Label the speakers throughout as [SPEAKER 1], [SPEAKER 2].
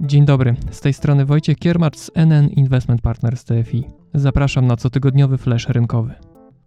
[SPEAKER 1] Dzień dobry, z tej strony Wojciech Kiermacz z NN Investment Partners TFI. Zapraszam na cotygodniowy flash rynkowy.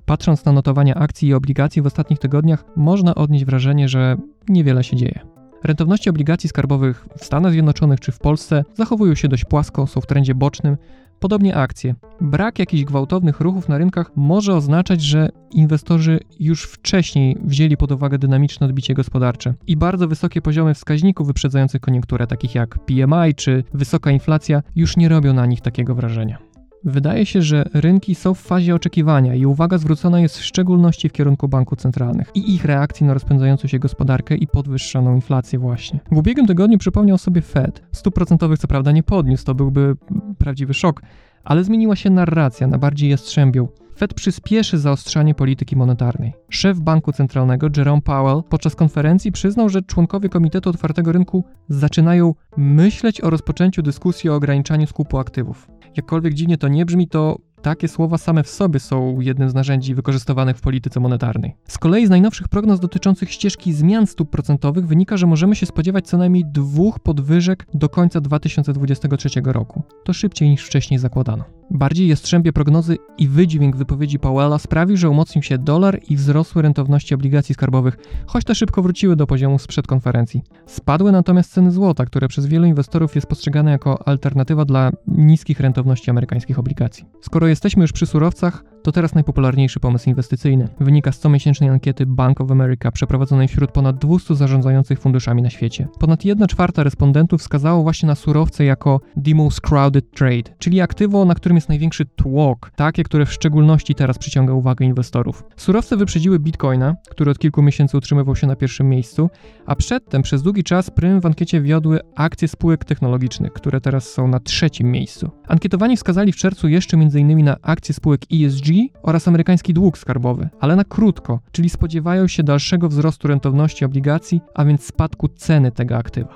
[SPEAKER 1] Patrząc na notowania akcji i obligacji w ostatnich tygodniach, można odnieść wrażenie, że niewiele się dzieje. Rentowności obligacji skarbowych w Stanach Zjednoczonych czy w Polsce zachowują się dość płasko, są w trendzie bocznym, Podobnie akcje. Brak jakichś gwałtownych ruchów na rynkach może oznaczać, że inwestorzy już wcześniej wzięli pod uwagę dynamiczne odbicie gospodarcze i bardzo wysokie poziomy wskaźników wyprzedzających koniunkturę, takich jak PMI czy wysoka inflacja, już nie robią na nich takiego wrażenia. Wydaje się, że rynki są w fazie oczekiwania i uwaga zwrócona jest w szczególności w kierunku banków centralnych i ich reakcji na rozpędzającą się gospodarkę i podwyższoną inflację właśnie. W ubiegłym tygodniu przypomniał sobie Fed. Stóp procentowych co prawda nie podniósł, to byłby prawdziwy szok, ale zmieniła się narracja na bardziej jastrzębią. Fed przyspieszy zaostrzanie polityki monetarnej. Szef banku centralnego Jerome Powell podczas konferencji przyznał, że członkowie Komitetu Otwartego Rynku zaczynają myśleć o rozpoczęciu dyskusji o ograniczaniu skupu aktywów. Jakkolwiek dziwnie to nie brzmi, to takie słowa same w sobie są jednym z narzędzi wykorzystywanych w polityce monetarnej. Z kolei z najnowszych prognoz dotyczących ścieżki zmian stóp procentowych wynika, że możemy się spodziewać co najmniej dwóch podwyżek do końca 2023 roku. To szybciej niż wcześniej zakładano. Bardziej jastrzębie prognozy i wydźwięk wypowiedzi Powella sprawił, że umocnił się dolar i wzrosły rentowności obligacji skarbowych, choć te szybko wróciły do poziomu sprzed konferencji. Spadły natomiast ceny złota, które przez wielu inwestorów jest postrzegane jako alternatywa dla niskich rentowności amerykańskich obligacji. Skoro jesteśmy już przy surowcach, to teraz najpopularniejszy pomysł inwestycyjny. Wynika z comiesięcznej ankiety Bank of America przeprowadzonej wśród ponad 200 zarządzających funduszami na świecie. Ponad 1 czwarta respondentów wskazało właśnie na surowce jako the most crowded trade, czyli aktywo, na którym jest największy tłok, takie, które w szczególności teraz przyciąga uwagę inwestorów. Surowce wyprzedziły Bitcoina, który od kilku miesięcy utrzymywał się na pierwszym miejscu, a przedtem przez długi czas prym w ankiecie wiodły akcje spółek technologicznych, które teraz są na trzecim miejscu. Ankietowani wskazali w czerwcu jeszcze m.in. na akcje spółek ESG oraz amerykański dług skarbowy, ale na krótko, czyli spodziewają się dalszego wzrostu rentowności obligacji, a więc spadku ceny tego aktywa.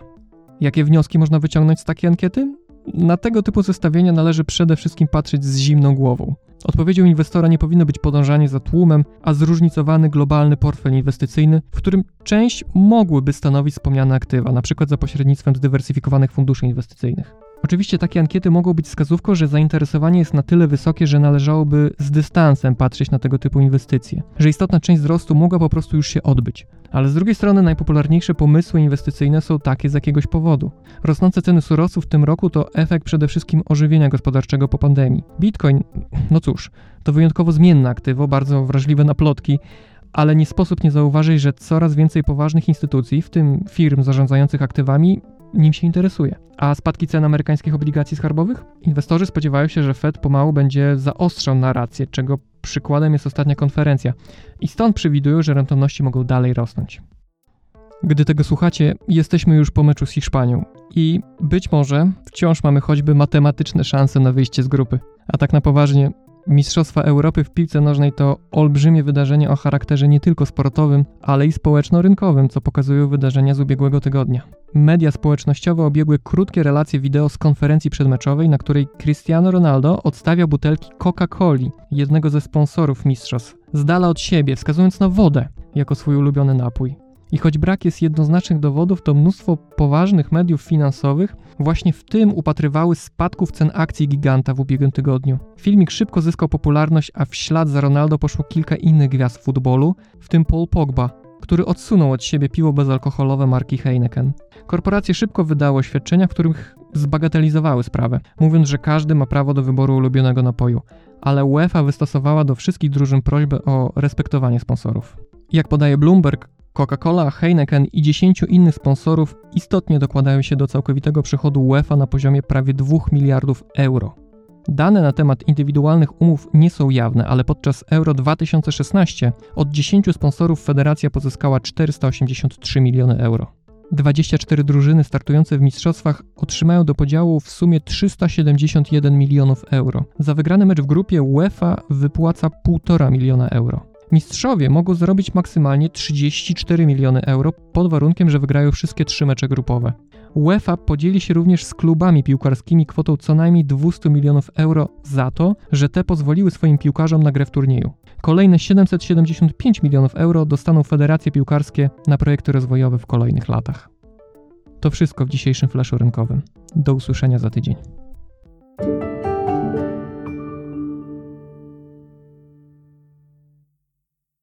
[SPEAKER 1] Jakie wnioski można wyciągnąć z takiej ankiety? Na tego typu zestawienia należy przede wszystkim patrzeć z zimną głową. Odpowiedzią inwestora nie powinno być podążanie za tłumem, a zróżnicowany globalny portfel inwestycyjny, w którym część mogłyby stanowić wspomniane aktywa, np. za pośrednictwem zdywersyfikowanych funduszy inwestycyjnych. Oczywiście takie ankiety mogą być wskazówką, że zainteresowanie jest na tyle wysokie, że należałoby z dystansem patrzeć na tego typu inwestycje, że istotna część wzrostu mogła po prostu już się odbyć. Ale z drugiej strony najpopularniejsze pomysły inwestycyjne są takie z jakiegoś powodu. Rosnące ceny surowców w tym roku to efekt przede wszystkim ożywienia gospodarczego po pandemii. Bitcoin, no cóż, to wyjątkowo zmienne aktywo, bardzo wrażliwe na plotki, ale nie sposób nie zauważyć, że coraz więcej poważnych instytucji, w tym firm zarządzających aktywami, nim się interesuje. A spadki cen amerykańskich obligacji skarbowych? Inwestorzy spodziewają się, że Fed pomału będzie zaostrzał narrację, czego przykładem jest ostatnia konferencja. I stąd przewidują, że rentowności mogą dalej rosnąć. Gdy tego słuchacie, jesteśmy już po meczu z Hiszpanią i być może wciąż mamy choćby matematyczne szanse na wyjście z grupy. A tak na poważnie, Mistrzostwa Europy w piłce nożnej to olbrzymie wydarzenie o charakterze nie tylko sportowym, ale i społeczno-rynkowym, co pokazują wydarzenia z ubiegłego tygodnia. Media społecznościowe obiegły krótkie relacje wideo z konferencji przedmeczowej, na której Cristiano Ronaldo odstawia butelki Coca-Coli, jednego ze sponsorów mistrzostw, z dala od siebie, wskazując na wodę jako swój ulubiony napój. I choć brak jest jednoznacznych dowodów, to mnóstwo poważnych mediów finansowych właśnie w tym upatrywały spadków cen akcji giganta w ubiegłym tygodniu. Filmik szybko zyskał popularność, a w ślad za Ronaldo poszło kilka innych gwiazd futbolu, w tym Paul Pogba, który odsunął od siebie piwo bezalkoholowe marki Heineken. Korporacje szybko wydały oświadczenia, w których zbagatelizowały sprawę, mówiąc, że każdy ma prawo do wyboru ulubionego napoju, ale UEFA wystosowała do wszystkich drużyn prośbę o respektowanie sponsorów. Jak podaje Bloomberg, Coca-Cola, Heineken i 10 innych sponsorów istotnie dokładają się do całkowitego przychodu UEFA na poziomie prawie 2 miliardów euro. Dane na temat indywidualnych umów nie są jawne, ale podczas Euro 2016 od 10 sponsorów federacja pozyskała 483 miliony euro. 24 drużyny startujące w mistrzostwach otrzymają do podziału w sumie 371 milionów euro. Za wygrany mecz w grupie UEFA wypłaca 1,5 miliona euro. Mistrzowie mogą zarobić maksymalnie 34 miliony euro pod warunkiem, że wygrają wszystkie trzy mecze grupowe. UEFA podzieli się również z klubami piłkarskimi kwotą co najmniej 200 milionów euro za to, że te pozwoliły swoim piłkarzom na grę w turnieju. Kolejne 775 milionów euro dostaną federacje piłkarskie na projekty rozwojowe w kolejnych latach. To wszystko w dzisiejszym flaszu rynkowym. Do usłyszenia za tydzień.